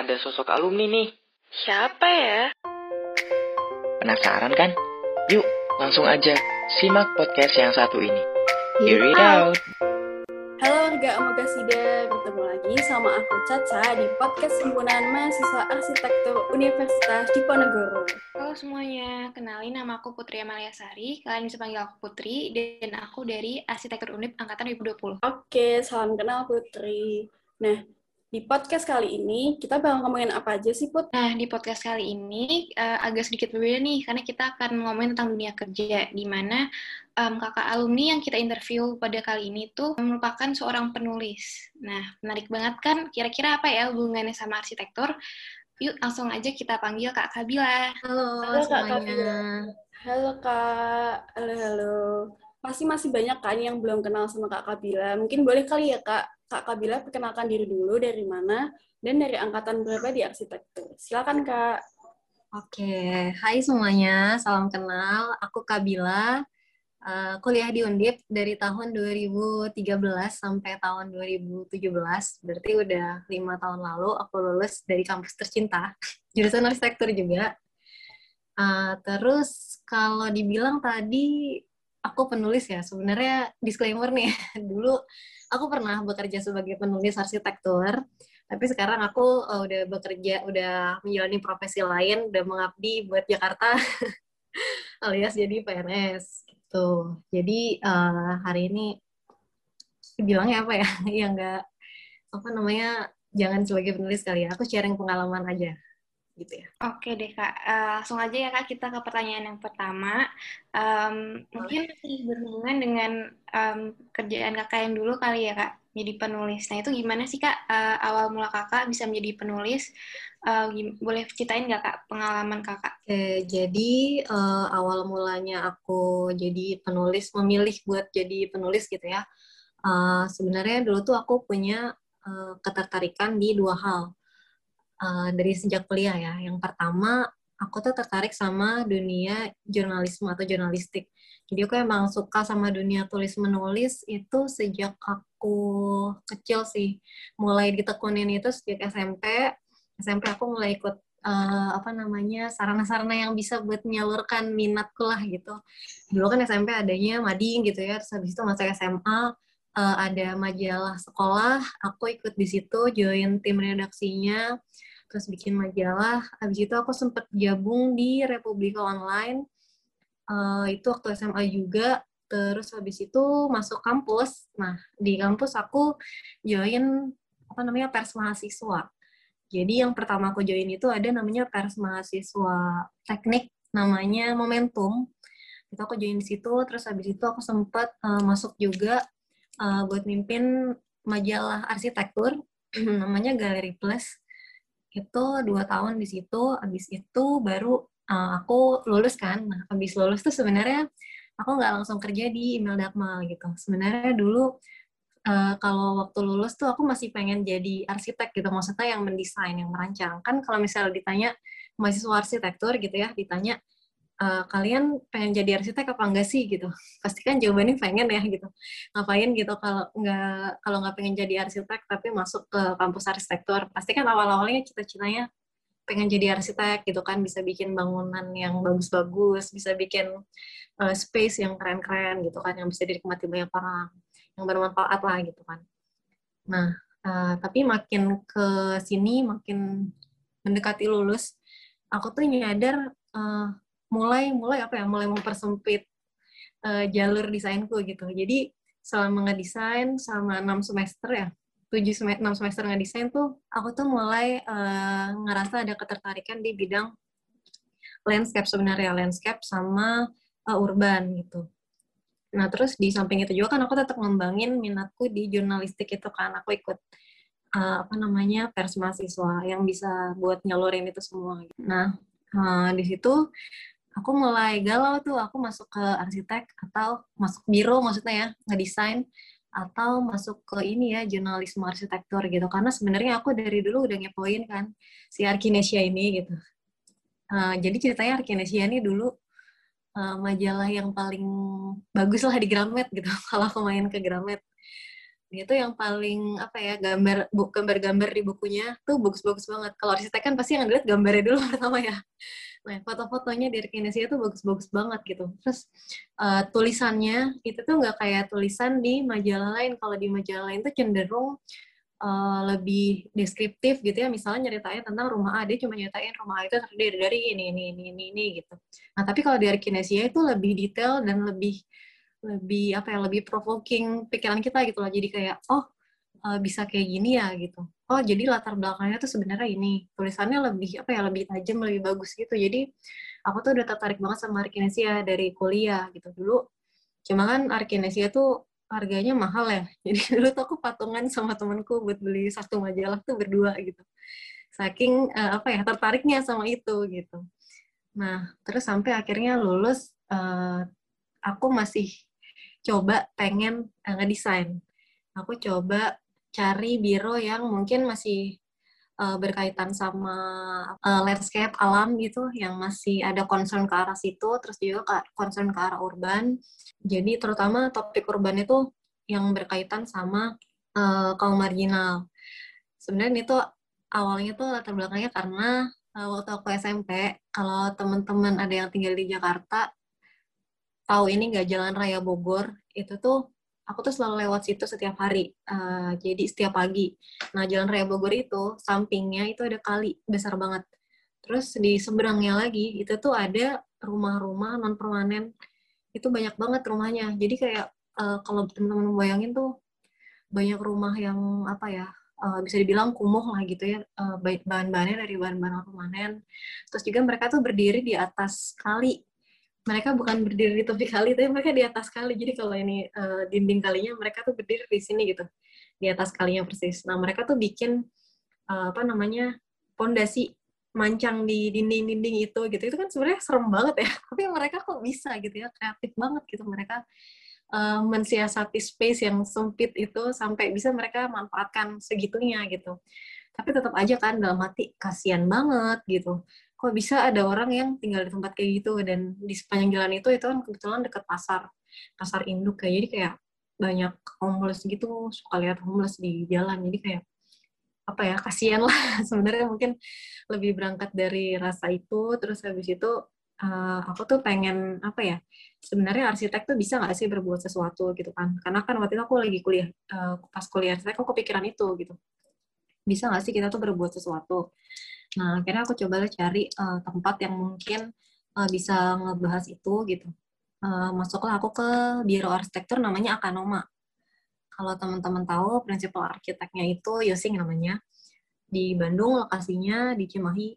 ada sosok alumni nih. Siapa ya? Penasaran kan? Yuk, langsung aja simak podcast yang satu ini. Hear it out. Halo warga Amogasida, bertemu lagi sama aku Caca di podcast Himpunan Mahasiswa Arsitektur Universitas Diponegoro. Halo semuanya, kenalin nama aku Putri Amalia Sari. Kalian bisa panggil aku Putri dan aku dari Arsitektur Unip angkatan 2020. Oke, salam kenal Putri. Nah, di podcast kali ini kita bakal ngomongin apa aja sih Put? Nah, di podcast kali ini uh, agak sedikit berbeda nih, karena kita akan ngomongin tentang dunia kerja, di mana um, kakak alumni yang kita interview pada kali ini tuh merupakan seorang penulis. Nah, menarik banget kan? Kira-kira apa ya hubungannya sama arsitektur? Yuk, langsung aja kita panggil Kak Kabila. Halo, Halo, Kak semuanya. Kabila. Halo Kak, halo halo. Pasti masih banyak kan yang belum kenal sama Kak Kabila. Mungkin boleh kali ya Kak, Kak Kabila perkenalkan diri dulu dari mana dan dari angkatan berapa di arsitektur. Silakan Kak. Oke, hai semuanya, salam kenal. Aku Kabila, uh, kuliah di Undip dari tahun 2013 sampai tahun 2017. Berarti udah lima tahun lalu aku lulus dari kampus tercinta, jurusan arsitektur juga. Uh, terus kalau dibilang tadi aku penulis ya, sebenarnya disclaimer nih, dulu aku pernah bekerja sebagai penulis arsitektur, tapi sekarang aku uh, udah bekerja, udah menjalani profesi lain, udah mengabdi buat Jakarta, alias jadi PNS gitu. Jadi uh, hari ini bilangnya apa ya? ya enggak apa namanya jangan sebagai penulis kali ya. Aku sharing pengalaman aja gitu ya. Oke deh kak, uh, langsung aja ya kak kita ke pertanyaan yang pertama. Um, mungkin masih berhubungan dengan um, kerjaan kakak yang dulu kali ya kak, jadi penulis. Nah itu gimana sih kak uh, awal mula kakak bisa menjadi penulis? Uh, boleh ceritain nggak kak pengalaman kakak? Oke, jadi uh, awal mulanya aku jadi penulis, memilih buat jadi penulis gitu ya. Uh, sebenarnya dulu tuh aku punya uh, ketertarikan di dua hal uh, dari sejak kuliah ya. Yang pertama, aku tuh tertarik sama dunia jurnalisme atau jurnalistik. Jadi aku emang suka sama dunia tulis menulis itu sejak aku kecil sih. Mulai ditekunin itu sejak SMP. SMP aku mulai ikut uh, apa namanya sarana-sarana yang bisa buat menyalurkan minatku lah gitu. Dulu kan SMP adanya mading gitu ya. Terus habis itu masuk SMA uh, ada majalah sekolah. Aku ikut di situ, join tim redaksinya terus bikin majalah. Habis itu aku sempat gabung di Republika Online. Uh, itu waktu SMA juga. Terus habis itu masuk kampus. Nah, di kampus aku join apa namanya pers mahasiswa. Jadi yang pertama aku join itu ada namanya pers mahasiswa teknik namanya Momentum. Itu aku join di situ. Terus habis itu aku sempat uh, masuk juga uh, buat mimpin majalah arsitektur namanya Galeri Plus itu dua tahun di situ abis itu baru uh, aku lulus kan. Nah abis lulus tuh sebenarnya aku nggak langsung kerja di email dakmal gitu. Sebenarnya dulu uh, kalau waktu lulus tuh aku masih pengen jadi arsitek gitu. Maksudnya yang mendesain yang merancang. Kan kalau misalnya ditanya mahasiswa arsitektur gitu ya ditanya uh, kalian pengen jadi arsitek apa enggak sih gitu. Pasti kan jawabannya pengen ya gitu. Ngapain gitu kalau nggak kalau nggak pengen jadi arsitek tapi masuk ke kampus arsitektur. Pasti kan awal-awalnya cita-citanya pengen jadi arsitek gitu kan. Bisa bikin bangunan yang bagus-bagus bisa bikin uh, space yang keren-keren gitu kan. Yang bisa dinikmati banyak orang yang bermanfaat lah gitu kan. Nah uh, tapi makin ke sini makin mendekati lulus aku tuh nyadar uh, mulai mulai apa ya mulai mempersempit uh, jalur desainku gitu. Jadi selama ngedesain selama enam semester ya tujuh semester enam semester ngedesain tuh aku tuh mulai uh, ngerasa ada ketertarikan di bidang landscape sebenarnya landscape sama uh, urban gitu. Nah terus di samping itu juga kan aku tetap ngembangin minatku di jurnalistik itu kan. Aku ikut uh, apa namanya pers mahasiswa yang bisa buat nyalurin itu semua. Nah uh, di situ aku mulai galau tuh aku masuk ke arsitek atau masuk biro maksudnya ya ngedesain atau masuk ke ini ya jurnalisme arsitektur gitu. Karena sebenarnya aku dari dulu udah ngepoin kan si Arkinesia ini gitu. Uh, jadi ceritanya Arkinesia ini dulu uh, majalah yang paling bagus lah di Gramet gitu. Kalau aku main ke Gramet dia tuh yang paling apa ya gambar bu, gambar-gambar di bukunya tuh bagus-bagus banget. Kalau arsitek kan pasti yang ngeliat gambarnya dulu pertama ya. Nah foto-fotonya dari Kinesia tuh bagus-bagus banget gitu. Terus uh, tulisannya itu tuh nggak kayak tulisan di majalah lain. Kalau di majalah lain tuh cenderung uh, lebih deskriptif gitu ya. Misalnya nyeritain tentang rumah A dia cuma nyeritain rumah A itu terdiri dari ini ini ini ini, ini gitu. Nah tapi kalau dari Kinesia itu lebih detail dan lebih lebih apa ya lebih provoking pikiran kita gitu loh. Jadi kayak oh uh, bisa kayak gini ya gitu. Oh jadi latar belakangnya tuh sebenarnya ini. Tulisannya lebih apa ya lebih tajam lebih bagus gitu. Jadi aku tuh udah tertarik banget sama Arkinesia dari kuliah gitu. Dulu cuma kan Arkinesia tuh harganya mahal ya. Jadi dulu tuh aku patungan sama temanku buat beli satu majalah tuh berdua gitu. Saking uh, apa ya tertariknya sama itu gitu. Nah terus sampai akhirnya lulus uh, aku masih coba pengen uh, ngedesain. Aku coba cari biro yang mungkin masih uh, berkaitan sama uh, landscape alam gitu, yang masih ada concern ke arah situ, terus juga concern ke arah urban. Jadi terutama topik urban itu yang berkaitan sama uh, kaum marginal. Sebenarnya itu awalnya tuh latar belakangnya karena uh, waktu aku SMP, kalau teman-teman ada yang tinggal di Jakarta, tahu ini nggak Jalan Raya Bogor, itu tuh aku tuh selalu lewat situ setiap hari. Uh, jadi setiap pagi. Nah, Jalan Raya Bogor itu sampingnya itu ada kali besar banget. Terus di seberangnya lagi itu tuh ada rumah-rumah non permanen. Itu banyak banget rumahnya. Jadi kayak uh, kalau teman-teman bayangin tuh banyak rumah yang apa ya uh, bisa dibilang kumuh lah gitu ya uh, bahan-bahannya dari bahan-bahan permanen. Terus juga mereka tuh berdiri di atas kali mereka bukan berdiri di tepi kali tapi mereka di atas kali. Jadi kalau ini uh, dinding kalinya mereka tuh berdiri di sini gitu. Di atas kalinya persis. Nah mereka tuh bikin uh, apa namanya pondasi mancang di dinding-dinding itu gitu. Itu kan sebenarnya serem banget ya. Tapi mereka kok bisa gitu ya? Kreatif banget gitu. Mereka uh, mensiasati space yang sempit itu sampai bisa mereka manfaatkan segitunya gitu. Tapi tetap aja kan dalam hati kasihan banget gitu kok bisa ada orang yang tinggal di tempat kayak gitu? Dan di sepanjang jalan itu itu kan kebetulan deket pasar pasar induk kayak jadi kayak banyak homeless gitu suka lihat homeless di jalan. Jadi kayak apa ya kasihan lah. Sebenarnya mungkin lebih berangkat dari rasa itu terus habis itu uh, aku tuh pengen apa ya sebenarnya arsitek tuh bisa nggak sih berbuat sesuatu gitu kan? Karena kan waktu itu aku lagi kuliah uh, pas kuliah arsitek aku kepikiran itu gitu. Bisa nggak sih kita tuh berbuat sesuatu Nah, akhirnya aku coba cari uh, tempat yang mungkin uh, bisa ngebahas itu gitu. Uh, masuklah aku ke Biro Arsitektur namanya Akanoma. Kalau teman-teman tahu, prinsipal arsiteknya itu Yosing namanya. Di Bandung lokasinya di Cimahi.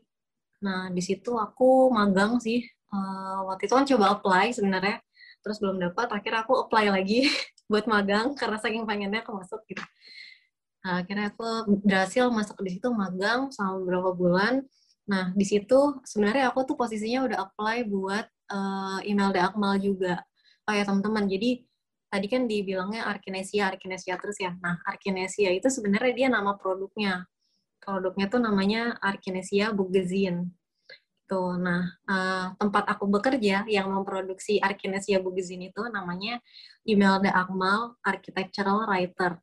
Nah, di situ aku magang sih. Uh, waktu itu kan coba apply sebenarnya. Terus belum dapat, akhirnya aku apply lagi buat magang karena saking pengennya aku masuk gitu. Nah, akhirnya aku berhasil masuk di situ magang selama beberapa bulan. Nah, di situ sebenarnya aku tuh posisinya udah apply buat uh, email Akmal juga. Oh ya, teman-teman. Jadi, tadi kan dibilangnya Arkinesia, Arkinesia terus ya. Nah, Arkinesia itu sebenarnya dia nama produknya. Produknya tuh namanya Arkinesia Bugazine. Tuh, nah, uh, tempat aku bekerja yang memproduksi Arkinesia Bugazine itu namanya Imelda Akmal Architectural Writer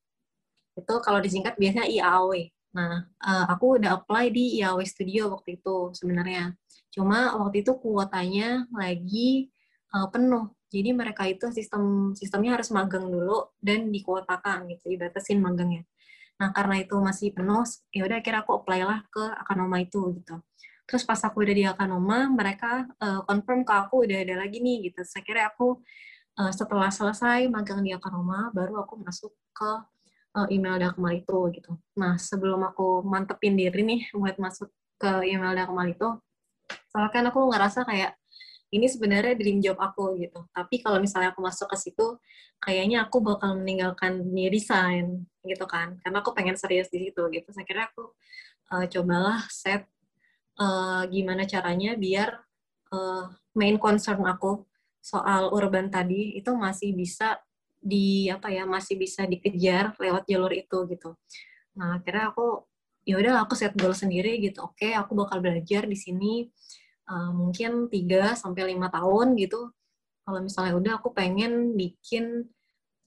itu kalau disingkat biasanya IAW. Nah, uh, aku udah apply di IAW Studio waktu itu sebenarnya. Cuma waktu itu kuotanya lagi uh, penuh. Jadi mereka itu sistem sistemnya harus magang dulu dan dikuotakan gitu, dibatasin magangnya. Nah, karena itu masih penuh, ya udah akhirnya aku apply lah ke Akanoma itu gitu. Terus pas aku udah di Akanoma, mereka uh, confirm ke aku udah ada lagi nih gitu. Saya kira aku uh, setelah selesai magang di Akanoma, baru aku masuk ke uh, email Dakmal itu gitu. Nah, sebelum aku mantepin diri nih buat masuk ke email Dakmal itu, soalnya kan aku ngerasa kayak ini sebenarnya dream job aku gitu. Tapi kalau misalnya aku masuk ke situ, kayaknya aku bakal meninggalkan dunia desain gitu kan. Karena aku pengen serius di situ gitu. Saya kira aku uh, cobalah set uh, gimana caranya biar uh, main concern aku soal urban tadi itu masih bisa di apa ya masih bisa dikejar lewat jalur itu gitu. Nah akhirnya aku ya udah aku set goal sendiri gitu. Oke aku bakal belajar di sini uh, mungkin 3 sampai lima tahun gitu. Kalau misalnya udah aku pengen bikin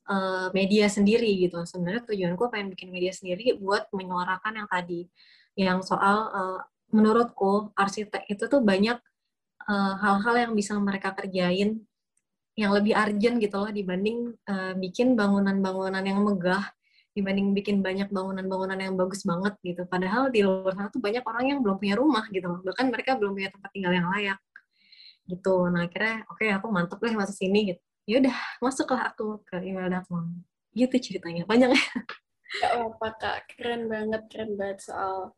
uh, media sendiri gitu. Sebenarnya tujuanku pengen bikin media sendiri buat menyuarakan yang tadi, yang soal uh, menurutku arsitek itu tuh banyak hal-hal uh, yang bisa mereka kerjain yang lebih urgent gitu loh dibanding uh, bikin bangunan-bangunan yang megah dibanding bikin banyak bangunan-bangunan yang bagus banget gitu. Padahal di luar sana tuh banyak orang yang belum punya rumah gitu loh. Bahkan mereka belum punya tempat tinggal yang layak. Gitu. Nah, akhirnya oke okay, aku mantep lah masuk sini gitu. Ya udah, masuklah aku ke email datang. Gitu ceritanya. Panjang ya. Gak apa Kak. Keren banget, keren banget soal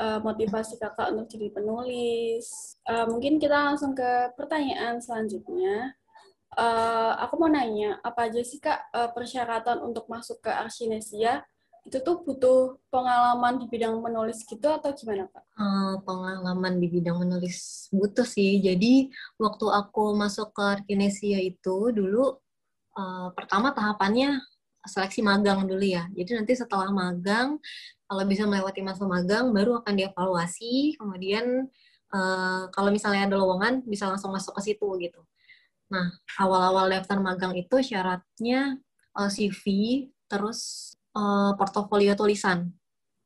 uh, motivasi Kakak untuk jadi penulis. Uh, mungkin kita langsung ke pertanyaan selanjutnya uh, aku mau nanya, apa aja sih Kak uh, persyaratan untuk masuk ke Arsinesia? Itu tuh butuh pengalaman di bidang menulis gitu atau gimana Kak? Uh, pengalaman di bidang menulis butuh sih. Jadi waktu aku masuk ke Arsinesia itu dulu uh, pertama tahapannya seleksi magang dulu ya. Jadi nanti setelah magang, kalau bisa melewati masa magang, baru akan dievaluasi. Kemudian uh, kalau misalnya ada lowongan, bisa langsung masuk ke situ gitu. Nah, awal-awal daftar magang itu syaratnya uh, eh, CV, terus uh, portofolio tulisan.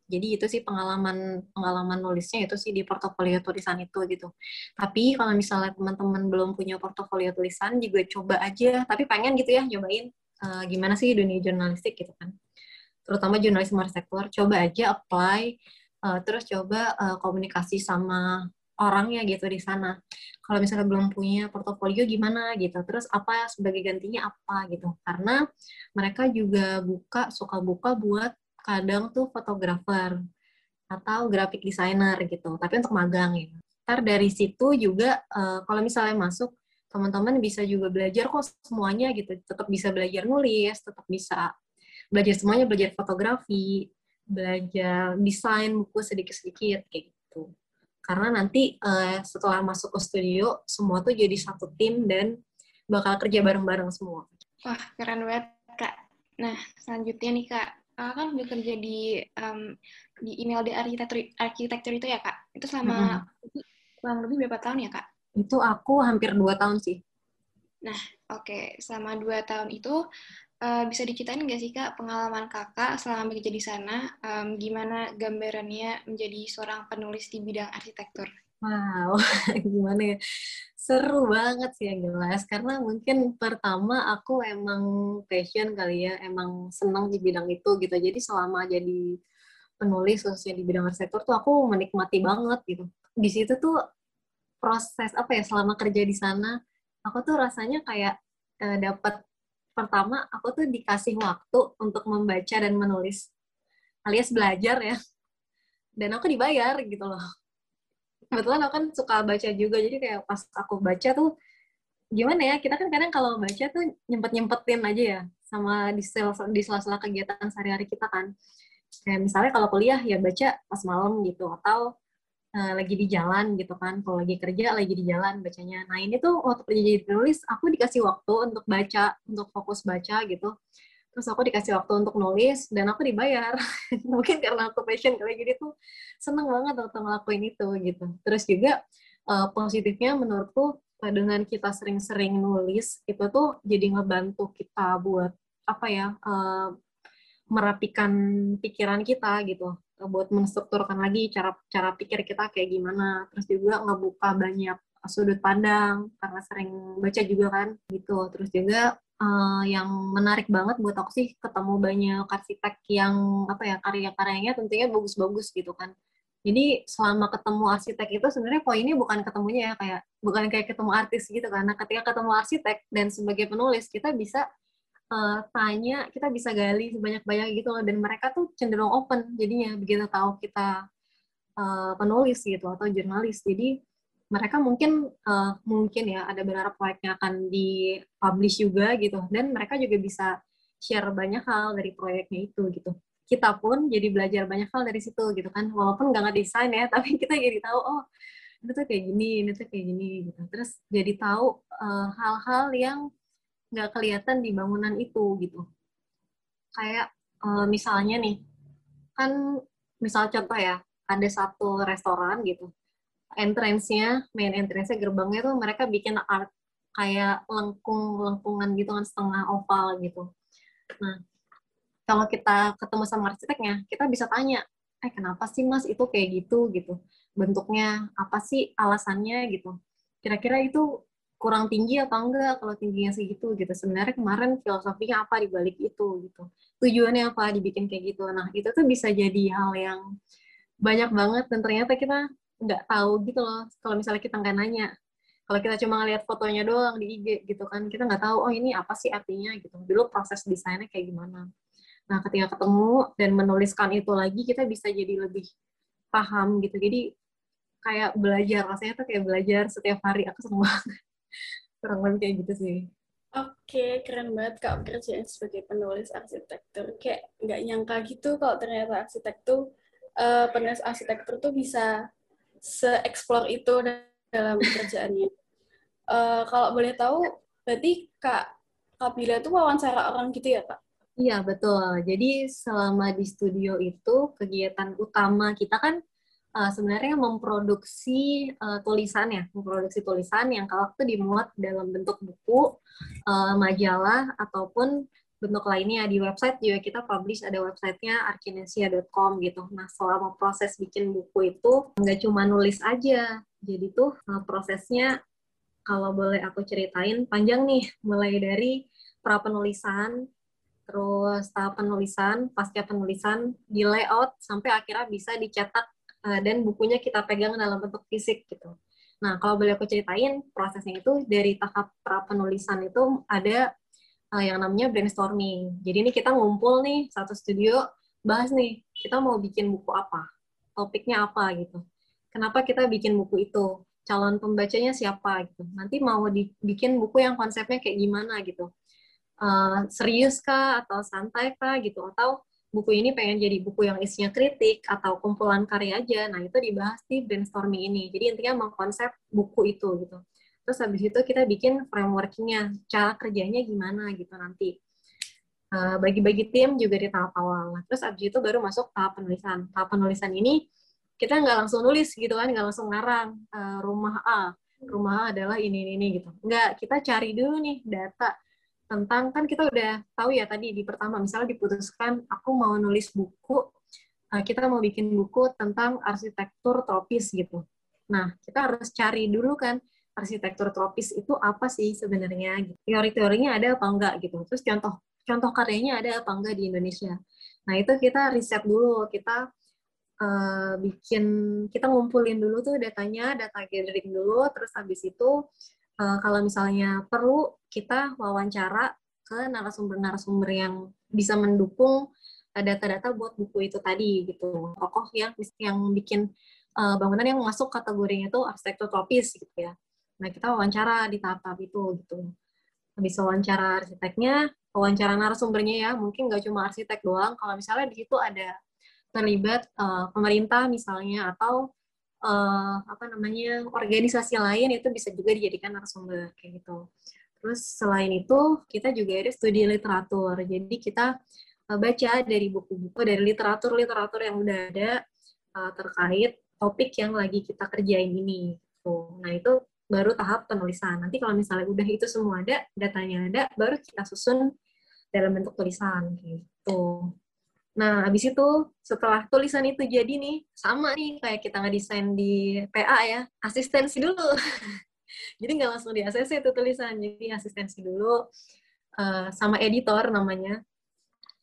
Jadi itu sih pengalaman pengalaman nulisnya itu sih di portofolio tulisan itu gitu. Tapi kalau misalnya teman-teman belum punya portofolio tulisan juga coba aja. Tapi pengen gitu ya nyobain uh, gimana sih dunia jurnalistik gitu kan. Terutama jurnalisme arsitektur, coba aja apply, uh, terus coba uh, komunikasi sama orangnya gitu di sana. Kalau misalnya belum punya portofolio gimana gitu. Terus apa sebagai gantinya apa gitu. Karena mereka juga buka suka buka buat kadang tuh fotografer atau graphic designer gitu. Tapi untuk magang ya. Ntar dari situ juga uh, kalau misalnya masuk teman-teman bisa juga belajar kok semuanya gitu. Tetap bisa belajar nulis, tetap bisa belajar semuanya, belajar fotografi, belajar desain buku sedikit-sedikit kayak gitu karena nanti uh, setelah masuk ke studio semua tuh jadi satu tim dan bakal kerja bareng-bareng semua. Wah keren banget kak. Nah selanjutnya nih kak, kakak kan udah kerja di um, di email di arsitektur arsitektur itu ya kak. Itu selama hmm. kurang lebih berapa tahun ya kak? Itu aku hampir dua tahun sih. Nah oke okay. selama dua tahun itu Uh, bisa diceritain nggak sih kak pengalaman kakak selama bekerja di sana? Um, gimana gambarannya menjadi seorang penulis di bidang arsitektur? Wow, gimana ya? Seru banget sih yang jelas. Karena mungkin pertama aku emang passion kali ya, emang senang di bidang itu gitu. Jadi selama jadi penulis khususnya di bidang arsitektur tuh aku menikmati banget gitu. Di situ tuh proses apa ya selama kerja di sana, aku tuh rasanya kayak uh, dapat pertama aku tuh dikasih waktu untuk membaca dan menulis. Alias belajar ya. Dan aku dibayar gitu loh. Kebetulan aku kan suka baca juga jadi kayak pas aku baca tuh gimana ya kita kan kadang kalau baca tuh nyempet nyempetin aja ya sama di sela di sela-sela kegiatan sehari-hari kita kan. Kayak misalnya kalau kuliah ya baca pas malam gitu atau uh, lagi di jalan gitu kan. Kalau lagi kerja lagi di jalan bacanya. Nah ini tuh waktu jadi penulis aku dikasih waktu untuk baca untuk fokus baca gitu. Terus aku dikasih waktu untuk nulis dan aku dibayar. Mungkin karena aku passion kali jadi tuh seneng banget waktu ngelakuin itu gitu. Terus juga uh, positifnya menurutku dengan kita sering-sering nulis itu tuh jadi ngebantu kita buat apa ya uh, merapikan pikiran kita gitu buat menstrukturkan lagi cara cara pikir kita kayak gimana. Terus juga ngebuka banyak sudut pandang karena sering baca juga kan gitu. Terus juga uh, yang menarik banget buat aku sih ketemu banyak arsitek yang apa ya karya-karyanya tentunya bagus-bagus gitu kan. Jadi selama ketemu arsitek itu sebenarnya poinnya bukan ketemunya ya kayak bukan kayak ketemu artis gitu karena ketika ketemu arsitek dan sebagai penulis kita bisa uh, tanya kita bisa gali sebanyak-banyak gitu loh. Dan mereka tuh cenderung open jadinya begitu tahu kita uh, penulis gitu atau jurnalis. Jadi mereka mungkin uh, mungkin ya ada beberapa proyeknya akan dipublish juga gitu. Dan mereka juga bisa share banyak hal dari proyeknya itu gitu. Kita pun jadi belajar banyak hal dari situ gitu kan. Walaupun nggak ngedesain ya tapi kita jadi tahu oh ini tuh kayak gini ini tuh kayak gini. Gitu terus jadi tahu hal-hal uh, yang nggak kelihatan di bangunan itu gitu kayak uh, misalnya nih kan misal contoh ya ada satu restoran gitu entrance-nya main entrance-nya gerbangnya tuh mereka bikin art kayak lengkung lengkungan gitu kan setengah oval gitu Nah, kalau kita ketemu sama arsiteknya, kita bisa tanya, eh kenapa sih mas itu kayak gitu gitu? Bentuknya apa sih alasannya gitu? Kira-kira itu kurang tinggi apa enggak kalau tingginya segitu gitu. Sebenarnya kemarin filosofinya apa di balik itu gitu. Tujuannya apa dibikin kayak gitu. Nah itu tuh bisa jadi hal yang banyak banget dan ternyata kita nggak tahu gitu loh. Kalau misalnya kita nggak nanya kalau kita cuma ngeliat fotonya doang di IG gitu kan kita nggak tahu oh ini apa sih artinya? gitu. Dulu proses desainnya kayak gimana. Nah ketika ketemu dan menuliskan itu lagi kita bisa jadi lebih paham gitu. Jadi kayak belajar rasanya tuh kayak belajar setiap hari. Aku banget kurang lebih kayak gitu sih Oke, keren banget Kak kerjaan sebagai penulis arsitektur. Kayak nggak nyangka gitu kalau ternyata arsitek tuh, uh, penulis arsitektur tuh bisa se-explore itu dalam pekerjaannya. Uh, kalau boleh tahu, berarti Kak Kabila tuh wawancara orang gitu ya, Kak? Iya, betul. Jadi selama di studio itu, kegiatan utama kita kan uh, sebenarnya memproduksi uh, tulisan ya, memproduksi tulisan yang kalau itu dimuat dalam bentuk buku, uh, majalah ataupun bentuk lainnya. Di website juga kita publish ada websitenya arkinesia.com gitu. Nah selama proses bikin buku itu nggak cuma nulis aja, jadi tuh uh, prosesnya kalau boleh aku ceritain panjang nih, mulai dari pra penulisan, terus tahap penulisan, pasca penulisan, di layout sampai akhirnya bisa dicetak uh, dan bukunya kita pegang dalam bentuk fisik gitu. Nah, kalau boleh aku ceritain prosesnya itu dari tahap pra penulisan itu ada uh, yang namanya brainstorming. Jadi ini kita ngumpul nih satu studio bahas nih kita mau bikin buku apa, topiknya apa gitu. Kenapa kita bikin buku itu? Calon pembacanya siapa gitu. Nanti mau dibikin buku yang konsepnya kayak gimana gitu. Uh, serius kah atau santai kah gitu atau buku ini pengen jadi buku yang isinya kritik atau kumpulan karya aja, nah itu dibahas di brainstorming ini. Jadi intinya mengkonsep buku itu gitu. Terus habis itu kita bikin frameworkingnya, cara kerjanya gimana gitu nanti. Uh, bagi-bagi tim juga di tahap awal. Nah, terus habis itu baru masuk tahap penulisan. Tahap penulisan ini kita nggak langsung nulis gitu kan, nggak langsung ngarang uh, rumah A. Rumah A adalah ini, ini, ini gitu. Nggak, kita cari dulu nih data tentang kan kita udah tahu ya tadi di pertama misalnya diputuskan aku mau nulis buku uh, kita mau bikin buku tentang arsitektur tropis gitu. Nah kita harus cari dulu kan arsitektur tropis itu apa sih sebenarnya? Gitu. Teori-teorinya ada apa enggak gitu. Terus contoh contoh karyanya ada apa enggak di Indonesia. Nah itu kita riset dulu kita uh, bikin kita ngumpulin dulu tuh datanya data gathering dulu terus habis itu uh, kalau misalnya perlu kita wawancara ke narasumber-narasumber yang bisa mendukung eh, data-data buat buku itu tadi gitu. Tokoh yang yang bikin uh, bangunan yang masuk kategorinya itu arsitektur tropis gitu ya. Nah kita wawancara di tahap-tahap itu gitu. Bisa wawancara arsiteknya wawancara narasumbernya ya mungkin nggak cuma arsitek doang. Kalau misalnya di situ ada terlibat uh, pemerintah misalnya atau uh, apa namanya organisasi lain itu bisa juga dijadikan narasumber kayak gitu. Terus selain itu kita juga ada studi literatur. Jadi kita uh, baca dari buku-buku dari literatur-literatur yang udah ada uh, terkait topik yang lagi kita kerjain ini. Tuh. Nah itu baru tahap penulisan. Nanti kalau misalnya udah itu semua ada, datanya ada, baru kita susun dalam bentuk tulisan gitu. Nah, habis itu setelah tulisan itu jadi nih, sama nih kayak kita ngedesain di PA ya, asistensi dulu. jadi nggak langsung di ACC itu tulisan, jadi asistensi dulu uh, sama editor namanya.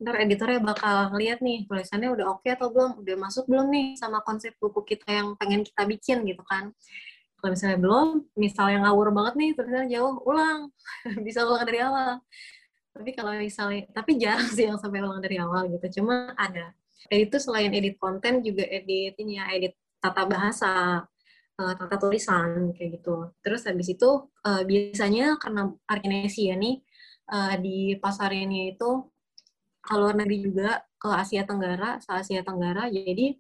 Ntar editornya bakal ngeliat nih, tulisannya udah oke okay atau belum, udah masuk belum nih sama konsep buku kita yang pengen kita bikin gitu kan. Kalau misalnya belum, misalnya ngawur banget nih, tulisannya jauh, ulang. Bisa ulang dari awal tapi kalau misalnya tapi jarang sih yang sampai ulang dari awal gitu. Cuma ada. Edit itu selain edit konten juga edit ini ya edit tata bahasa uh, tata tulisan kayak gitu. Terus habis itu uh, biasanya karena Arkinesia nih uh, di pasarnya itu ke luar negeri juga ke Asia Tenggara se Asia Tenggara. Jadi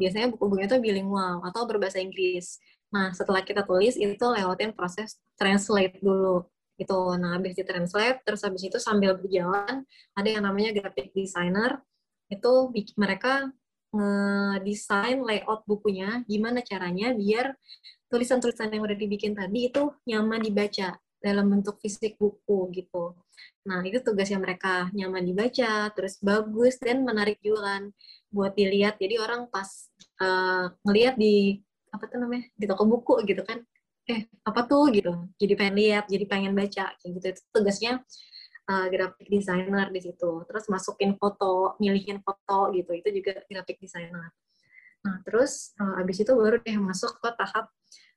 biasanya buku-bukunya itu bilingual atau berbahasa Inggris. Nah setelah kita tulis itu lewatin proses translate dulu itu nah habis di translate terus habis itu sambil berjalan ada yang namanya graphic designer itu mereka ngedesain layout bukunya gimana caranya biar tulisan-tulisan yang udah dibikin tadi itu nyaman dibaca dalam bentuk fisik buku gitu. Nah, itu tugasnya mereka nyaman dibaca, terus bagus dan menarik juga kan buat dilihat. Jadi orang pas uh, ngelihat di apa tuh namanya di toko buku gitu kan, eh apa tuh gitu. Jadi pengen lihat, jadi pengen baca kayak gitu. Itu tugasnya uh, graphic designer di situ. Terus masukin foto, milihin foto gitu. Itu juga graphic designer. Nah, terus uh, abis itu baru deh masuk ke tahap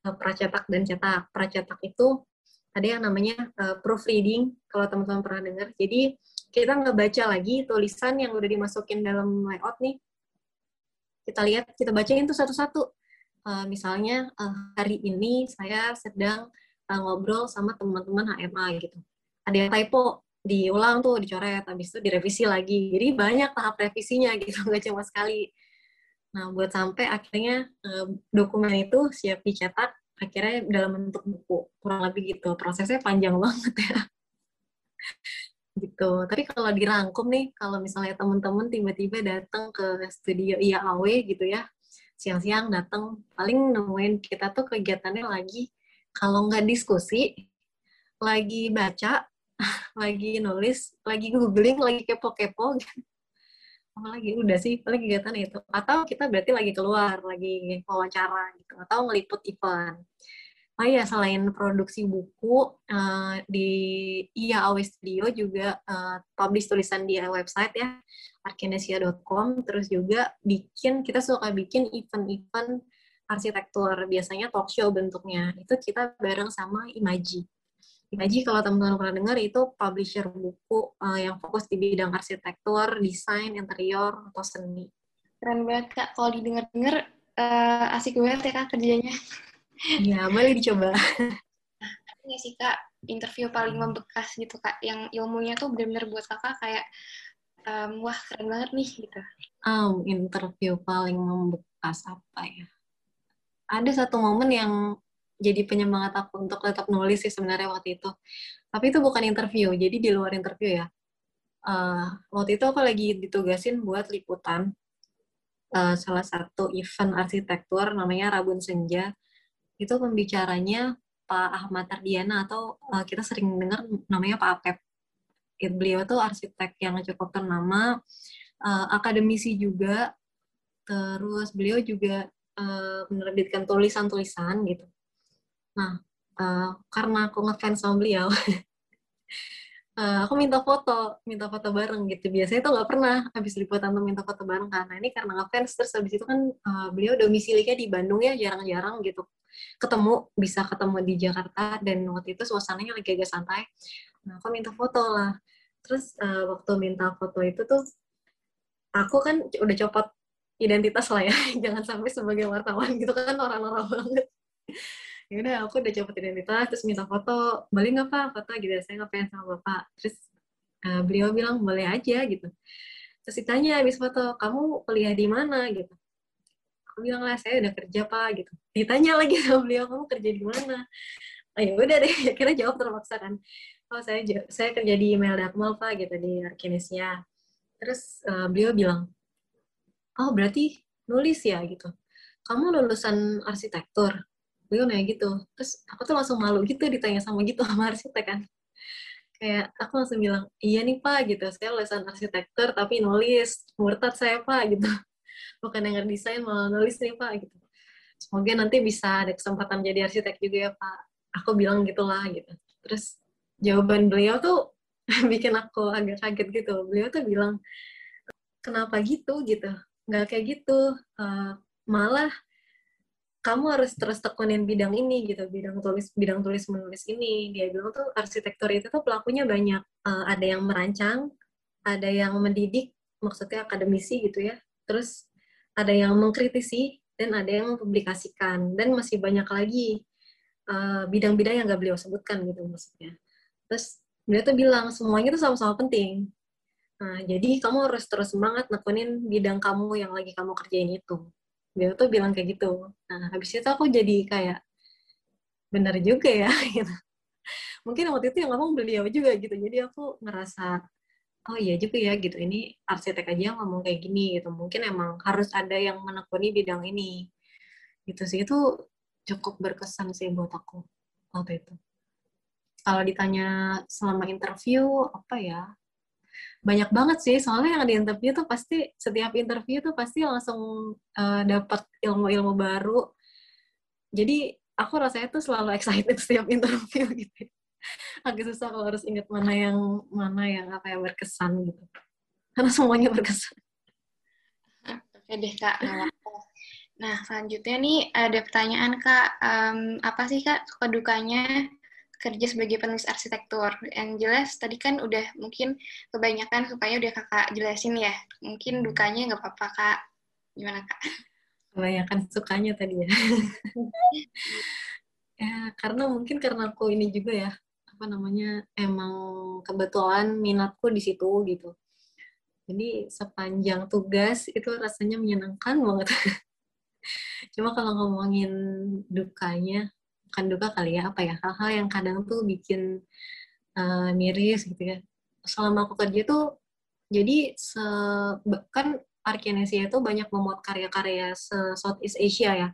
uh, pracetak dan cetak. Pracetak itu ada yang namanya uh, proofreading kalau teman-teman pernah dengar. Jadi kita ngebaca lagi tulisan yang udah dimasukin dalam layout nih. Kita lihat, kita bacain tuh satu-satu. Uh, misalnya uh, hari ini saya sedang uh, ngobrol sama teman-teman HMA gitu. Ada yang typo, diulang tuh, dicoret, habis itu direvisi lagi. Jadi banyak tahap revisinya gitu, nggak cuma sekali. Nah, buat sampai akhirnya uh, dokumen itu siap dicetak akhirnya dalam bentuk buku kurang lebih gitu prosesnya panjang banget ya gitu tapi kalau dirangkum nih kalau misalnya teman-teman tiba-tiba datang ke studio IAAW gitu ya siang-siang datang paling nemuin kita tuh kegiatannya lagi kalau nggak diskusi lagi baca lagi nulis lagi googling lagi kepo-kepo gitu. Apalagi udah sih paling kegiatan itu. Atau kita berarti lagi keluar lagi wawancara gitu atau ngeliput event oh ya selain produksi buku uh, di IAAW Studio juga uh, publish tulisan di website ya arkinesia.com terus juga bikin kita suka bikin event-event arsitektur biasanya talk show bentuknya itu kita bareng sama Imaji Imaji kalau teman-teman pernah dengar itu publisher buku uh, yang fokus di bidang arsitektur, desain, interior, atau seni. Keren banget Kak, kalau didengar-dengar uh, asik banget ya Kak kerjanya. Iya, boleh dicoba. Ada nggak sih Kak interview paling membekas gitu Kak, yang ilmunya tuh benar-benar buat Kakak kayak, um, wah keren banget nih gitu. Um, interview paling membekas apa ya? Ada satu momen yang jadi penyemangat aku untuk tetap nulis sih sebenarnya waktu itu. Tapi itu bukan interview, jadi di luar interview ya. Uh, waktu itu aku lagi ditugasin buat liputan uh, salah satu event arsitektur namanya Rabun Senja. Itu pembicaranya Pak Ahmad Tardiana atau uh, kita sering dengar namanya Pak Apep. Beliau tuh arsitek yang cukup ternama, uh, akademisi juga, terus beliau juga uh, menerbitkan tulisan-tulisan gitu. Nah, uh, karena aku ngefans sama beliau, uh, aku minta foto, minta foto bareng gitu. Biasanya tuh nggak pernah habis liputan tuh minta foto bareng karena ini karena ngefans terus habis itu kan uh, beliau domisilinya di Bandung ya jarang-jarang gitu ketemu bisa ketemu di Jakarta dan waktu itu suasananya lagi agak santai. Nah, aku minta foto lah. Terus uh, waktu minta foto itu tuh aku kan udah copot identitas lah ya, jangan sampai sebagai wartawan gitu kan orang-orang banget ya udah aku udah coba identitas terus minta foto boleh nggak pak foto? Gitu saya ngapain sama bapak. Terus uh, beliau bilang boleh aja gitu. Terus ditanya habis foto kamu kuliah di mana? Gitu. Aku bilang lah saya udah kerja pak gitu. Ditanya lagi sama beliau kamu kerja di mana? Oh, ya udah deh kira jawab terpaksa kan. Oh saya saya kerja di email Dakmal pak gitu di Arkinesia terus uh, beliau bilang oh berarti nulis ya gitu. Kamu lulusan arsitektur nanya gitu terus aku tuh langsung malu gitu ditanya sama gitu sama arsitek kan. Kayak aku langsung bilang iya nih pak gitu. Saya lulusan arsitektur tapi nulis murtad saya pak gitu. Bukan yang desain malah nulis nih pak gitu. Semoga nanti bisa ada kesempatan jadi arsitek juga ya pak. Aku bilang gitulah gitu. Terus jawaban beliau tuh bikin aku agak kaget gitu. Beliau tuh bilang kenapa gitu? gitu. Nggak kayak gitu. Uh, malah kamu harus terus tekunin bidang ini gitu. Bidang tulis bidang tulis menulis ini. Dia bilang tuh arsitektur itu tuh pelakunya banyak. Uh, ada yang merancang ada yang mendidik maksudnya akademisi gitu ya. Terus ada yang mengkritisi dan ada yang mempublikasikan. Dan masih banyak lagi eh, bidang-bidang yang gak beliau sebutkan gitu maksudnya. Terus dia tuh bilang semuanya tuh sama-sama penting. Nah jadi kamu harus terus semangat nekunin bidang kamu yang lagi kamu kerjain itu dia tuh bilang kayak gitu. Nah habis itu aku jadi kayak benar juga ya gitu. Mungkin waktu itu yang ngomong beliau juga gitu. Jadi aku ngerasa oh iya juga ya gitu. Ini arsitek aja yang ngomong kayak gini gitu. Mungkin emang harus ada yang menekuni bidang ini gitu sih. Itu cukup berkesan sih buat aku waktu itu. Kalau ditanya selama interview apa ya banyak banget sih soalnya yang di interview tuh pasti setiap interview tuh pasti langsung uh, dapat ilmu-ilmu baru. Jadi aku rasanya tuh selalu excited setiap interview gitu. Agak susah kalau harus ingat mana yang mana yang apa yang berkesan gitu. Karena semuanya berkesan. Oke deh kak. Nah selanjutnya nih ada pertanyaan kak. Um, apa sih kak suka dukanya kerja sebagai penulis arsitektur. Yang jelas tadi kan udah mungkin kebanyakan supaya udah kakak jelasin ya. Mungkin dukanya nggak apa-apa kak. Gimana kak? Kebanyakan sukanya tadi ya. ya karena mungkin karena aku ini juga ya apa namanya emang kebetulan minatku di situ gitu. Jadi sepanjang tugas itu rasanya menyenangkan banget. Cuma kalau ngomongin dukanya, bukan duka kali ya apa ya hal-hal yang kadang tuh bikin uh, miris gitu ya. Selama aku kerja tuh jadi se kan Arkenesia itu banyak memuat karya-karya se Southeast Asia ya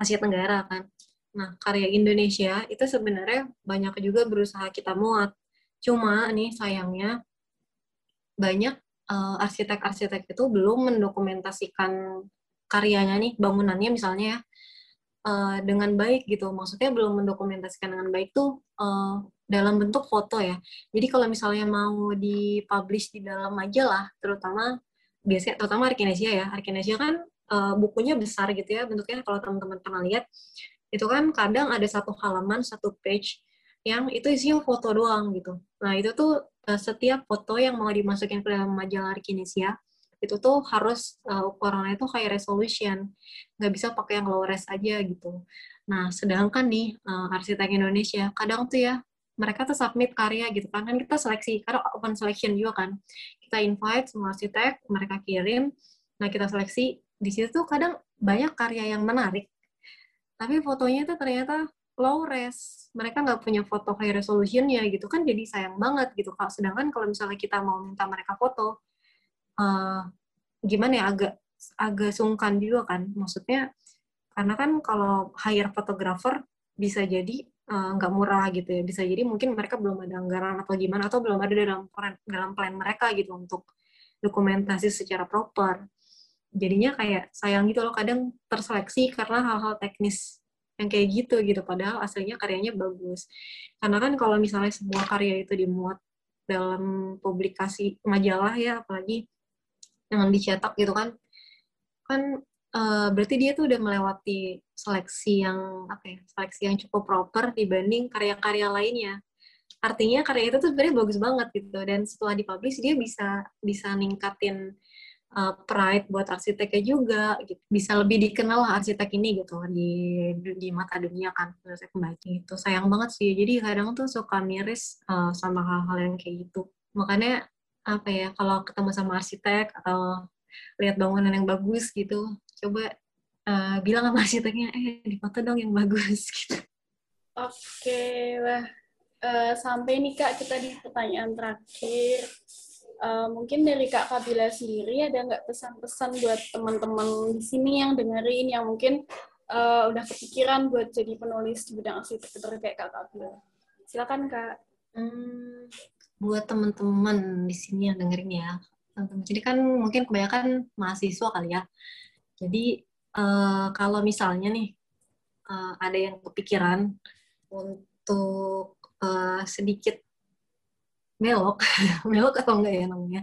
Asia Tenggara kan. Nah karya Indonesia itu sebenarnya banyak juga berusaha kita muat. Cuma nih sayangnya banyak uh, arsitek-arsitek itu belum mendokumentasikan karyanya nih bangunannya misalnya ya uh, dengan baik gitu. Maksudnya belum mendokumentasikan dengan baik tuh uh, dalam bentuk foto ya. Jadi kalau misalnya mau dipublish di dalam majalah, terutama biasanya terutama Arkinesia ya. Arkinesia kan uh, bukunya besar gitu ya bentuknya kalau teman-teman pernah lihat itu kan kadang ada satu halaman, satu page yang itu isinya foto doang gitu. Nah, itu tuh uh, setiap foto yang mau dimasukin ke dalam majalah Arkinesia itu tuh harus uh, ukurannya itu high resolution. Nggak bisa pakai yang low res aja gitu. Nah sedangkan nih uh, arsitek Indonesia kadang tuh ya mereka tuh submit karya gitu kan. Kan kita seleksi karena open selection juga kan. Kita invite semua arsitek mereka kirim. Nah kita seleksi di situ tuh kadang banyak karya yang menarik. Tapi fotonya tuh ternyata low res. Mereka nggak punya foto high resolution ya gitu. Kan jadi sayang banget gitu kalau sedangkan kalau misalnya kita mau minta mereka foto uh, gimana ya agak agak sungkan juga kan. Maksudnya karena kan kalau hire fotografer bisa jadi eh, nggak uh, murah gitu ya. Bisa jadi mungkin mereka belum ada anggaran atau gimana atau belum ada dalam plan dalam plan mereka gitu untuk dokumentasi secara proper. Jadinya kayak sayang gitu loh kadang terseleksi karena hal-hal teknis yang kayak gitu gitu. Padahal aslinya karyanya bagus. Karena kan kalau misalnya sebuah karya itu dimuat dalam publikasi majalah ya apalagi yang dicetak gitu kan. Kan uh, berarti dia tuh udah melewati seleksi yang apa ya seleksi yang cukup proper dibanding karya-karya lainnya. Artinya karya itu tuh sebenarnya bagus banget gitu dan setelah dipublish dia bisa bisa ningkatin uh, pride buat arsiteknya juga gitu. bisa lebih dikenal arsitek ini gitu di di mata dunia kan menurut saya kembali itu sayang banget sih jadi kadang tuh suka miris uh, sama hal-hal yang kayak gitu. Makanya apa ya kalau ketemu sama arsitek atau lihat bangunan yang bagus gitu coba uh, bilang sama arsiteknya eh di foto dong yang bagus gitu. Oke wah uh, sampai nih kak kita di pertanyaan terakhir. Uh, mungkin dari kak Kabila sendiri ada nggak pesan-pesan buat teman-teman di sini yang dengerin yang mungkin uh, udah kepikiran buat jadi penulis di bidang arsitektur kayak kak Kabila silakan kak. Hmm, buat teman-teman di sini yang dengerin ya. Jadi kan mungkin kebanyakan mahasiswa kali ya. Jadi uh, kalau misalnya nih uh, ada yang kepikiran untuk uh, sedikit melok, melok atau enggak ya namanya.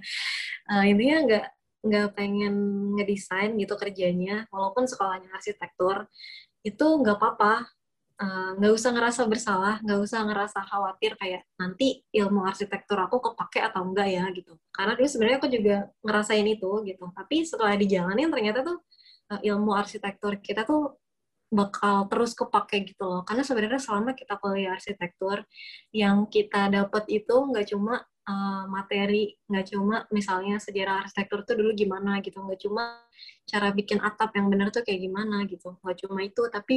Uh, intinya enggak nggak pengen ngedesain gitu kerjanya, walaupun sekolahnya arsitektur, itu nggak apa-apa nggak uh, usah ngerasa bersalah, nggak usah ngerasa khawatir kayak nanti ilmu arsitektur aku kepake atau enggak ya gitu. Karena dulu sebenarnya aku juga ngerasain itu gitu. Tapi setelah dijalanin ternyata tuh uh, ilmu arsitektur kita tuh bakal terus kepake gitu loh. Karena sebenarnya selama kita kuliah arsitektur, yang kita dapat itu nggak cuma uh, materi, nggak cuma misalnya sejarah arsitektur tuh dulu gimana gitu, nggak cuma cara bikin atap yang benar tuh kayak gimana gitu, nggak cuma itu, tapi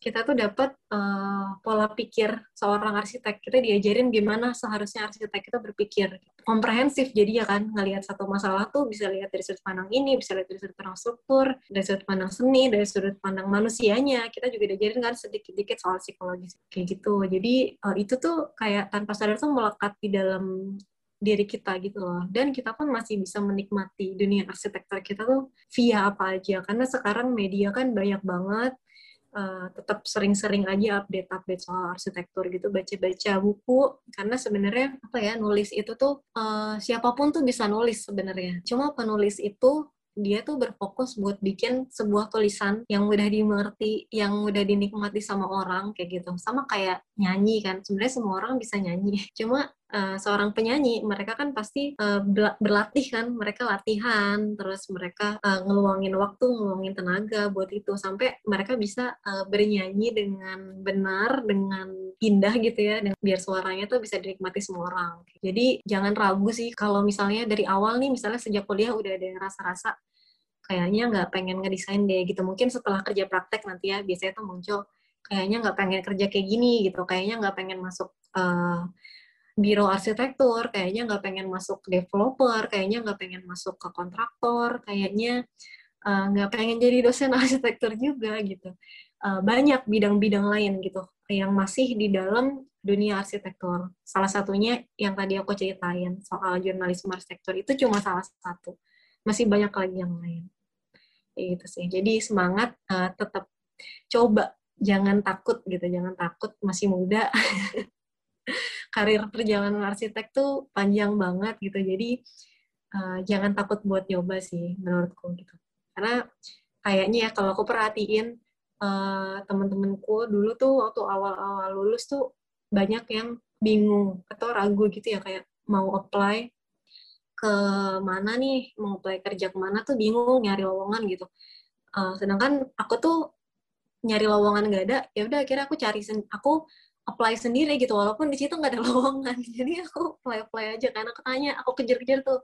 kita tuh dapat uh, pola pikir seorang arsitek. Kita diajarin gimana seharusnya arsitek kita berpikir komprehensif. Jadi ya kan ngelihat satu masalah tuh bisa lihat dari sudut pandang ini, bisa lihat dari sudut pandang struktur, dari sudut pandang seni, dari sudut pandang manusianya. Kita juga diajarin kan sedikit-sedikit soal psikologis kayak gitu. Jadi uh, itu tuh kayak tanpa sadar tuh melekat di dalam diri kita gitu loh. Dan kita pun masih bisa menikmati dunia arsitektur kita tuh via apa aja. Karena sekarang media kan banyak banget uh, tetap sering-sering aja update-update soal arsitektur gitu, baca-baca buku karena sebenarnya apa ya nulis itu tuh uh, siapa pun tuh bisa nulis sebenarnya. Cuma penulis itu dia tuh berfokus buat bikin sebuah tulisan yang mudah dimengerti, yang mudah dinikmati sama orang kayak gitu. Sama kayak nyanyi kan. Sebenarnya semua orang bisa nyanyi. Cuma uh, seorang penyanyi mereka kan pasti uh, berlatih kan mereka latihan terus mereka uh, ngeluangin waktu ngeluangin tenaga buat itu sampai mereka bisa bernyanyi dengan benar dengan indah gitu ya dan biar suaranya tuh bisa dinikmati semua orang. Jadi jangan ragu sih kalau misalnya dari awal nih misalnya sejak kuliah udah ada rasa-rasa kayaknya nggak pengen ngedesain deh gitu. Mungkin setelah kerja praktek nanti ya biasanya tuh muncul kayaknya nggak pengen kerja kayak gini gitu kayaknya nggak pengen masuk uh, biro arsitektur, kayaknya nggak pengen masuk developer, kayaknya nggak pengen masuk ke kontraktor, kayaknya eh, nggak uh, pengen jadi dosen arsitektur juga gitu. Uh, banyak bidang-bidang lain gitu yang masih di dalam dunia arsitektur. Salah satunya yang tadi aku ceritain soal jurnalisme arsitektur itu cuma salah satu. Masih banyak lagi yang lain. Gitu sih. Jadi semangat uh, tetap coba jangan takut gitu, jangan takut masih muda. karir perjalanan arsitek tuh panjang banget gitu. Jadi uh, jangan takut buat nyoba sih menurutku gitu. Karena kayaknya ya kalau aku perhatiin uh, teman-temanku dulu tuh waktu awal-awal lulus tuh banyak yang bingung atau ragu gitu ya kayak mau apply ke mana nih mau apply kerja ke mana tuh bingung nyari lowongan gitu. Uh, sedangkan aku tuh nyari lowongan gak ada ya udah akhirnya aku cari aku apply sendiri gitu walaupun di situ nggak ada lowongan. Jadi aku apply apply aja karena ketanya aku kejar-kejar tuh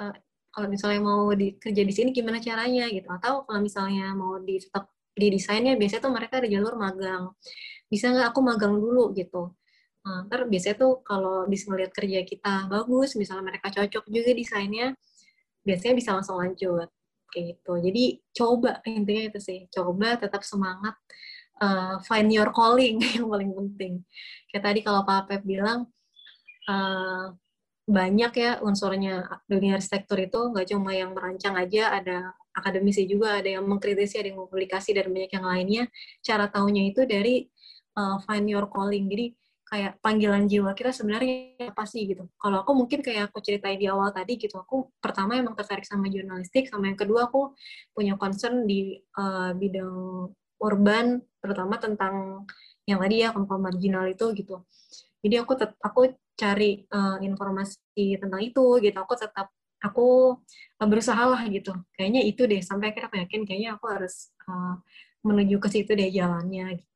uh, kalau misalnya mau di, kerja di sini gimana caranya? Gitu. Atau kalau misalnya mau di tetap di desainnya biasanya tuh mereka ada jalur magang. Bisa nggak aku magang dulu? Gitu. Nah, ntar biasanya tuh kalau bisa melihat kerja kita bagus misalnya mereka cocok juga desainnya biasanya bisa langsung lanjut. Kayak gitu. Jadi coba intinya itu sih. Coba tetap semangat uh, find your calling yang paling penting. Kayak tadi kalau Pak Pep bilang uh, banyak ya unsurnya dunia arsitektur itu nggak cuma yang merancang aja, ada akademisi juga, ada yang mengkritisi, ada yang mempublikasi dan banyak yang lainnya. Cara tahunya itu dari uh, find your calling. Jadi kayak panggilan jiwa kita sebenarnya apa sih gitu. Kalau aku mungkin kayak aku ceritain di awal tadi gitu, aku pertama emang tertarik sama jurnalistik, sama yang kedua aku punya concern di uh, bidang urban terutama tentang yang tadi ya kelompok marginal itu gitu. Jadi aku tetap aku cari uh, informasi tentang itu gitu. Aku tetap aku uh, berusaha lah gitu. Kayaknya itu deh sampai akhirnya aku yakin kayaknya aku harus uh, menuju ke situ deh jalannya gitu.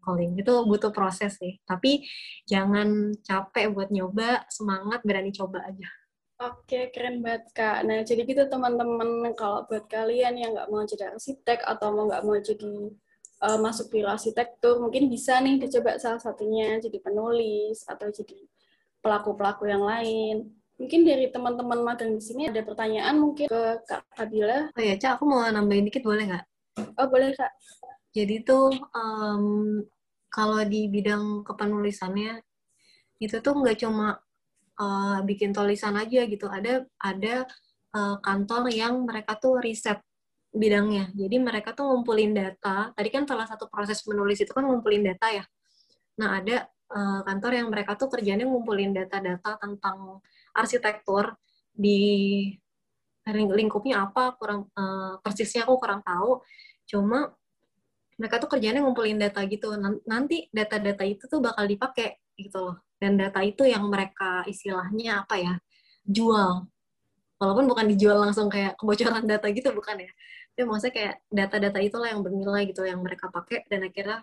Calling. Itu butuh proses sih. Tapi jangan capek buat nyoba semangat berani coba aja Oke, keren banget Kak. Nah, jadi gitu teman-teman, kalau buat kalian yang nggak mau jadi arsitek atau mau nggak mau jadi uh, masuk biro arsitektur, mungkin bisa nih dicoba salah satunya jadi penulis atau jadi pelaku-pelaku yang lain. Mungkin dari teman-teman magang di sini ada pertanyaan mungkin ke Kak Kabila. Oh ya, Cak, aku mau nambahin dikit boleh nggak? Oh, boleh Kak. Jadi tuh um, kalau di bidang kepenulisannya itu tuh nggak cuma uh, bikin tulisan aja gitu. Ada ada uh, kantor yang mereka tuh riset bidangnya. Jadi mereka tuh ngumpulin data. Tadi kan salah satu proses menulis itu kan ngumpulin data ya. Nah, ada uh, kantor yang mereka tuh kerjanya ngumpulin data-data tentang arsitektur di lingkupnya apa kurang uh, persisnya aku kurang tahu. Cuma mereka tuh kerjanya ngumpulin data gitu. Nanti data-data itu tuh bakal dipakai gitu loh dan data itu yang mereka istilahnya apa ya jual. Walaupun bukan dijual langsung kayak kebocoran data gitu bukan ya. Tapi maksudnya kayak data-data itulah yang bernilai gitu yang mereka pakai. Dan akhirnya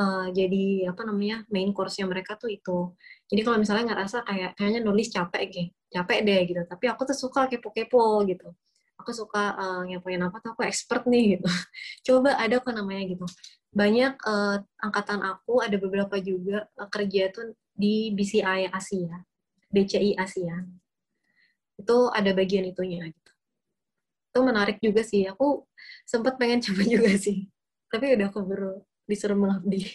uh, jadi apa namanya main course-nya mereka tuh itu. Jadi kalau misalnya nggak rasa kayak kayaknya nulis capek gitu capek deh gitu. Tapi aku tuh suka kepo-kepo gitu. Aku suka uh, nyapuin apa tuh aku expert nih gitu. Coba ada apa namanya gitu. Banyak uh, angkatan aku ada beberapa juga uh, kerja tuh di BCI Asia BCI Asia. Itu ada bagian itunya gitu. Itu menarik juga sih. Aku sempat pengen coba juga sih. Tapi udah keburu disuruh mengabdi.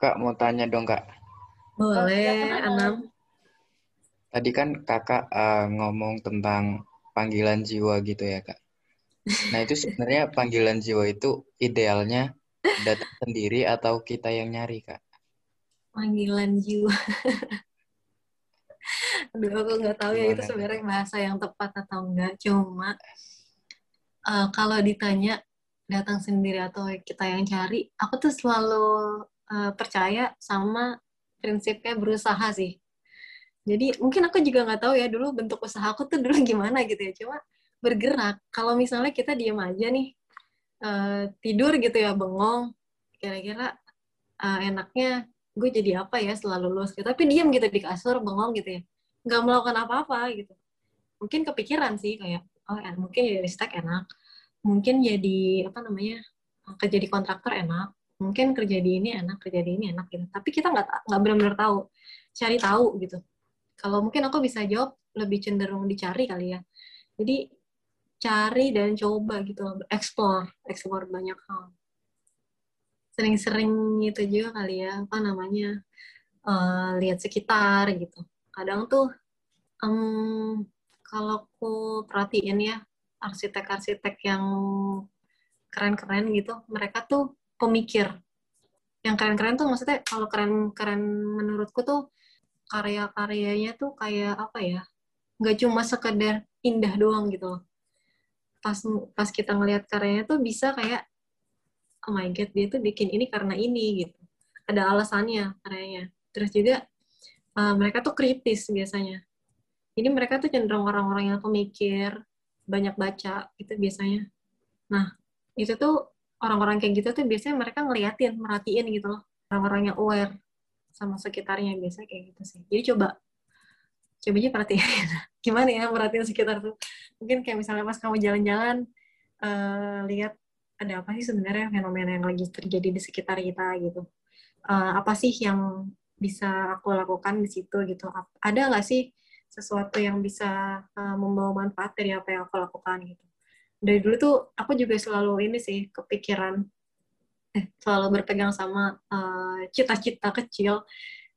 Kak mau tanya dong kak. Boleh oh, Anam. Tadi kan kakak uh, ngomong tentang panggilan jiwa gitu ya kak. Nah itu sebenarnya panggilan jiwa itu idealnya datang sendiri atau kita yang nyari kak panggilan jiwa Aduh, aku nggak tahu ya itu sebenarnya bahasa yang tepat atau enggak. Cuma uh, kalau ditanya datang sendiri atau kita yang cari, aku tuh selalu uh, percaya sama prinsipnya berusaha sih. Jadi mungkin aku juga nggak tahu ya dulu bentuk usaha aku tuh dulu gimana gitu ya. Cuma bergerak. Kalau misalnya kita diem aja nih uh, tidur gitu ya bengong, kira-kira uh, enaknya gue jadi apa ya setelah lulus gitu. Tapi diem gitu di kasur bengong gitu ya. Nggak melakukan apa-apa gitu. Mungkin kepikiran sih kayak oh ya, mungkin jadi stack enak. Mungkin jadi apa namanya kerja di kontraktor enak. Mungkin kerja di ini enak kerja di ini enak gitu. Tapi kita nggak nggak benar-benar tahu cari tahu gitu. Kalau mungkin aku bisa jawab lebih cenderung dicari kali ya. Jadi cari dan coba gitu explore explore banyak hal sering-sering itu juga kali ya apa namanya uh, lihat sekitar gitu. Kadang tuh um, kalau aku perhatiin ya arsitek-arsitek yang keren-keren gitu mereka tuh pemikir. Yang keren-keren tuh maksudnya kalau keren-keren menurutku tuh karya-karyanya tuh kayak apa ya nggak cuma sekedar indah doang gitu loh. Pas pas kita ngelihat karyanya tuh bisa kayak oh my god dia tuh bikin ini karena ini gitu ada alasannya karyanya terus juga uh, mereka tuh kritis biasanya. Jadi mereka tuh cenderung orang-orang yang pemikir, banyak baca itu biasanya. Nah, itu tuh orang-orang kayak gitu tuh biasanya mereka ngeliatin, merhatiin gitu loh. Orang-orang yang aware sama sekitarnya biasanya kayak gitu sih. Jadi coba coba aja perhatiin gimana ya merhatiin sekitar tuh. Mungkin kayak misalnya pas kamu jalan-jalan uh, lihat ada apa sih sebenarnya fenomena yang lagi terjadi di sekitar kita gitu. Uh, apa sih yang bisa aku lakukan di situ gitu? Ada nggak sih sesuatu yang bisa uh, membawa manfaat dari apa yang aku lakukan gitu? Dari dulu tuh aku juga selalu ini sih kepikiran eh, selalu berpegang sama eh, cita-cita uh, kecil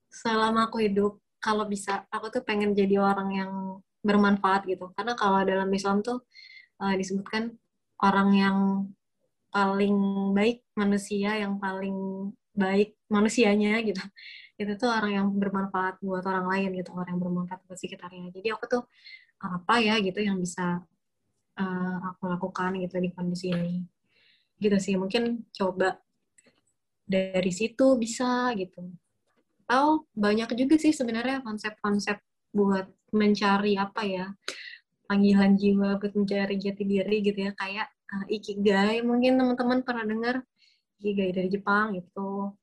selama aku hidup. Kalau bisa aku tuh pengen jadi orang yang bermanfaat gitu. Karena kalau dalam Islam tuh uh, disebutkan orang yang paling baik manusia yang paling baik manusianya gitu. Itu tuh orang yang bermanfaat buat orang lain gitu orang yang bermanfaat buat sekitarnya. Jadi aku tuh apa ya gitu yang bisa uh, aku lakukan gitu di kondisi ini. Gitu sih mungkin coba dari situ bisa gitu. Atau banyak juga sih sebenarnya konsep-konsep buat mencari apa ya panggilan jiwa buat mencari jati diri gitu ya. Kayak uh, ikigai. Mungkin teman-teman pernah dengar ikigai dari Jepang itu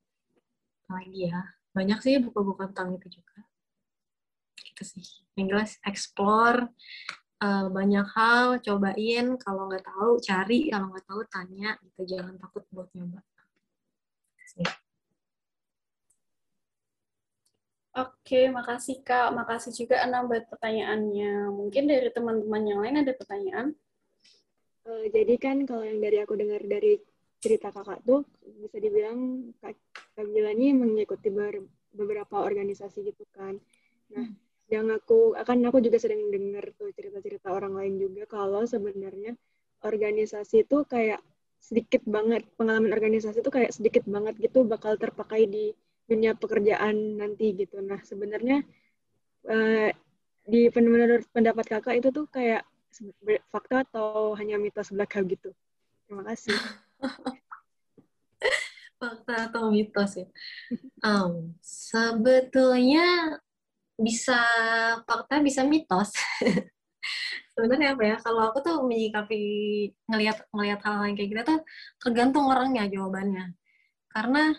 lagi ya? Banyak sih buku-buku tentang itu juga. Gitu sih. Yang jelas explore uh, banyak hal cobain. Kalau nggak tahu cari. Kalau nggak tahu tanya gitu. Jangan takut buat nyoba. Oke, makasih Kak. Makasih juga Ana buat pertanyaannya. Mungkin dari teman-teman yang lain ada pertanyaan? Uh, jadi kan kalau yang dari aku dengar dari cerita kakak tuh bisa dibilang kak, kak Gila ini mengikuti ber, beberapa organisasi gitu kan. Nah, hmm. yang aku akan aku juga sering dengar tuh cerita-cerita orang lain juga kalau sebenarnya organisasi itu kayak sedikit banget pengalaman organisasi itu kayak sedikit banget gitu bakal terpakai di dunia pekerjaan nanti gitu. Nah, sebenarnya uh, di menurut pendapat kakak itu tuh kayak fakta atau hanya mitos belaka gitu. Terima kasih. Fakta atau mitos ya? Um, sebetulnya bisa fakta bisa mitos. Sebenarnya apa ya? Kalau aku tuh menyikapi ngelihat ngelihat hal, hal yang kayak gitu tuh tergantung orangnya jawabannya. Karena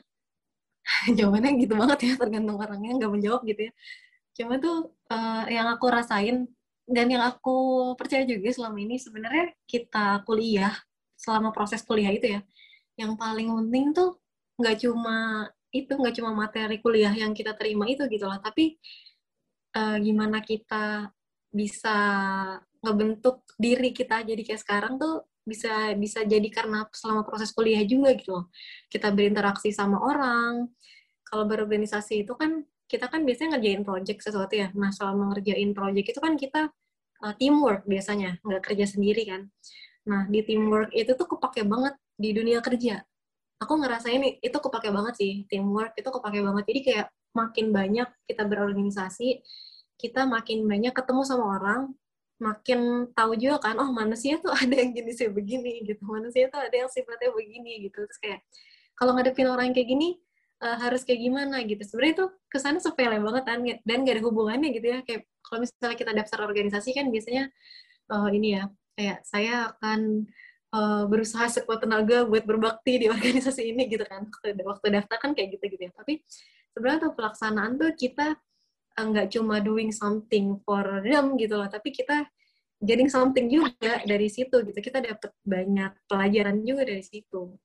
jawabannya gitu banget ya tergantung orangnya nggak menjawab gitu ya. Cuma tuh uh, yang aku rasain dan yang aku percaya juga selama ini sebenarnya kita kuliah selama proses kuliah itu ya yang paling penting tuh nggak cuma itu nggak cuma materi kuliah yang kita terima itu gitu lah tapi uh, gimana kita bisa ngebentuk diri kita jadi kayak sekarang tuh bisa bisa jadi karena selama proses kuliah juga gitu loh. Kita berinteraksi sama orang kalau berorganisasi itu kan kita kan biasanya ngerjain project sesuatu ya. Nah, selama ngerjain project itu kan kita uh, teamwork biasanya, nggak kerja sendiri kan. Nah, di teamwork itu tuh kepake banget di dunia kerja. Aku ngerasain itu kepake banget sih, teamwork itu kepake banget. Jadi kayak makin banyak kita berorganisasi, kita makin banyak ketemu sama orang, makin tahu juga kan, oh manusia tuh ada yang jenisnya begini gitu, manusia tuh ada yang sifatnya begini gitu. Terus kayak kalau ngadepin orang kayak gini, uh, harus kayak gimana gitu. Sebenarnya itu ke sana sepele banget kan dan gak ada hubungannya gitu ya. Kayak kalau misalnya kita daftar organisasi kan biasanya uh, ini ya kayak saya akan uh, berusaha sekuat tenaga buat berbakti di organisasi ini gitu kan. Waktu daftar kan kayak gitu gitu ya. Tapi sebenarnya tuh pelaksanaan tuh kita nggak cuma doing something for them gitu loh, tapi kita getting something juga dari situ gitu. Kita dapat banyak pelajaran juga dari situ.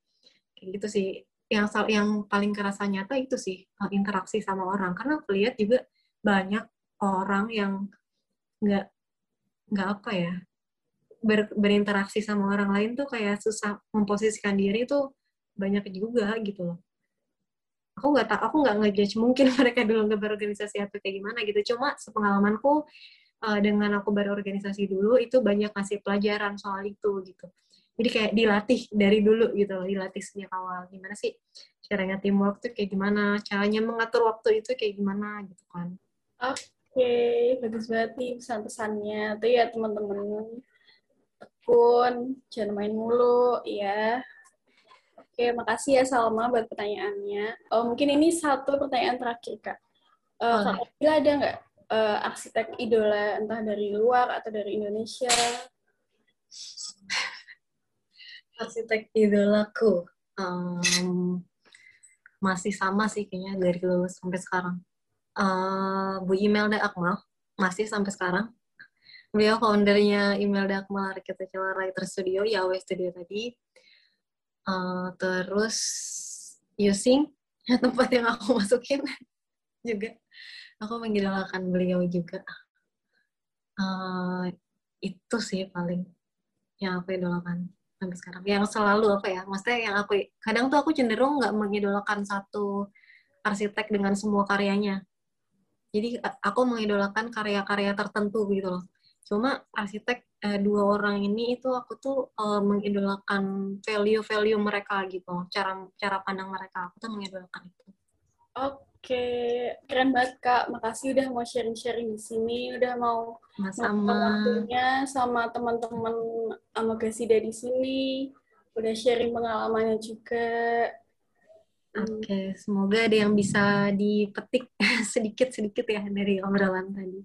Kayak gitu sih yang yang paling kerasa nyata itu sih eh, interaksi sama orang. Karena aku lihat juga banyak orang yang nggak nggak apa ya ber, berinteraksi sama orang lain tuh kayak susah memposisikan diri tuh banyak juga gitu loh. Aku nggak tak aku nggak ngejudge mungkin mereka dulu nggak berorganisasi atau kayak gimana gitu. Cuma sepengalamanku uh, dengan aku berorganisasi dulu itu banyak kasih pelajaran soal itu gitu jadi kayak dilatih dari dulu gitu loh dilatih sejak awal. Gimana sih caranya teamwork tuh kayak gimana? Caranya mengatur waktu itu kayak gimana gitu kan. Oke okay. bagus banget nih pesan-pesannya. Tuh ya teman-teman. Tekun jangan main mulu ya oke makasih ya Salma buat pertanyaannya. Oh mungkin ini satu pertanyaan terakhir kak. Uh, oh. kak ada nggak uh, arsitek idola entah dari luar atau dari Indonesia arsitek idolaku um, masih sama sih kayaknya dari lulus sampai sekarang. Uh, Bu Imelda Akmal masih sampai sekarang. Beliau foundernya Imelda Akmal Architectural Writer Studio, Yahweh Studio tadi. Uh, terus using tempat yang aku masukin juga. Aku mengidolakan beliau juga. Uh, itu sih paling yang aku idolakan sampai sekarang. Yang selalu apa ya maksudnya yang aku kadang tuh aku cenderung nggak mengidolakan satu arsitek dengan semua karyanya. Jadi aku mengidolakan karya-karya tertentu gitu loh. Cuma arsitek eh, dua orang ini itu aku tuh eh, mengidolakan value-value mereka gitu cara cara pandang mereka. Aku tuh mengidolakan itu. Oke Oke, keren banget Kak. Makasih udah mau sharing-sharing di sini, udah mau sama waktunya sama teman-teman Amagasiда di sini, udah sharing pengalamannya juga. Oke, okay, semoga ada yang bisa dipetik sedikit-sedikit ya dari obrolan tadi.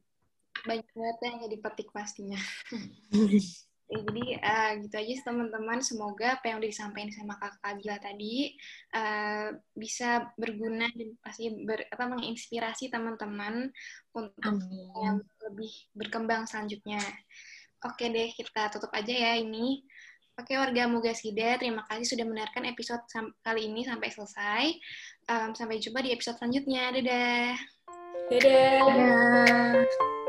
Banyak banget yang dipetik pastinya. Ya, jadi uh, gitu aja teman-teman. Semoga apa yang udah disampaikan sama kakak Gila tadi uh, bisa berguna dan pasti ber, apa, menginspirasi teman-teman untuk Amin. yang lebih berkembang selanjutnya. Oke deh, kita tutup aja ya ini. Oke warga Mugasida, terima kasih sudah mendengarkan episode kali ini sampai selesai. Um, sampai jumpa di episode selanjutnya. Dadah. Dadah. Dadah.